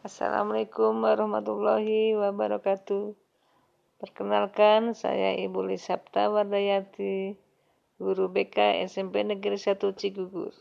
Assalamualaikum warahmatullahi wabarakatuh. Perkenalkan, saya Ibu Lisapta Wardayati, guru BK SMP Negeri 1 Cigugur.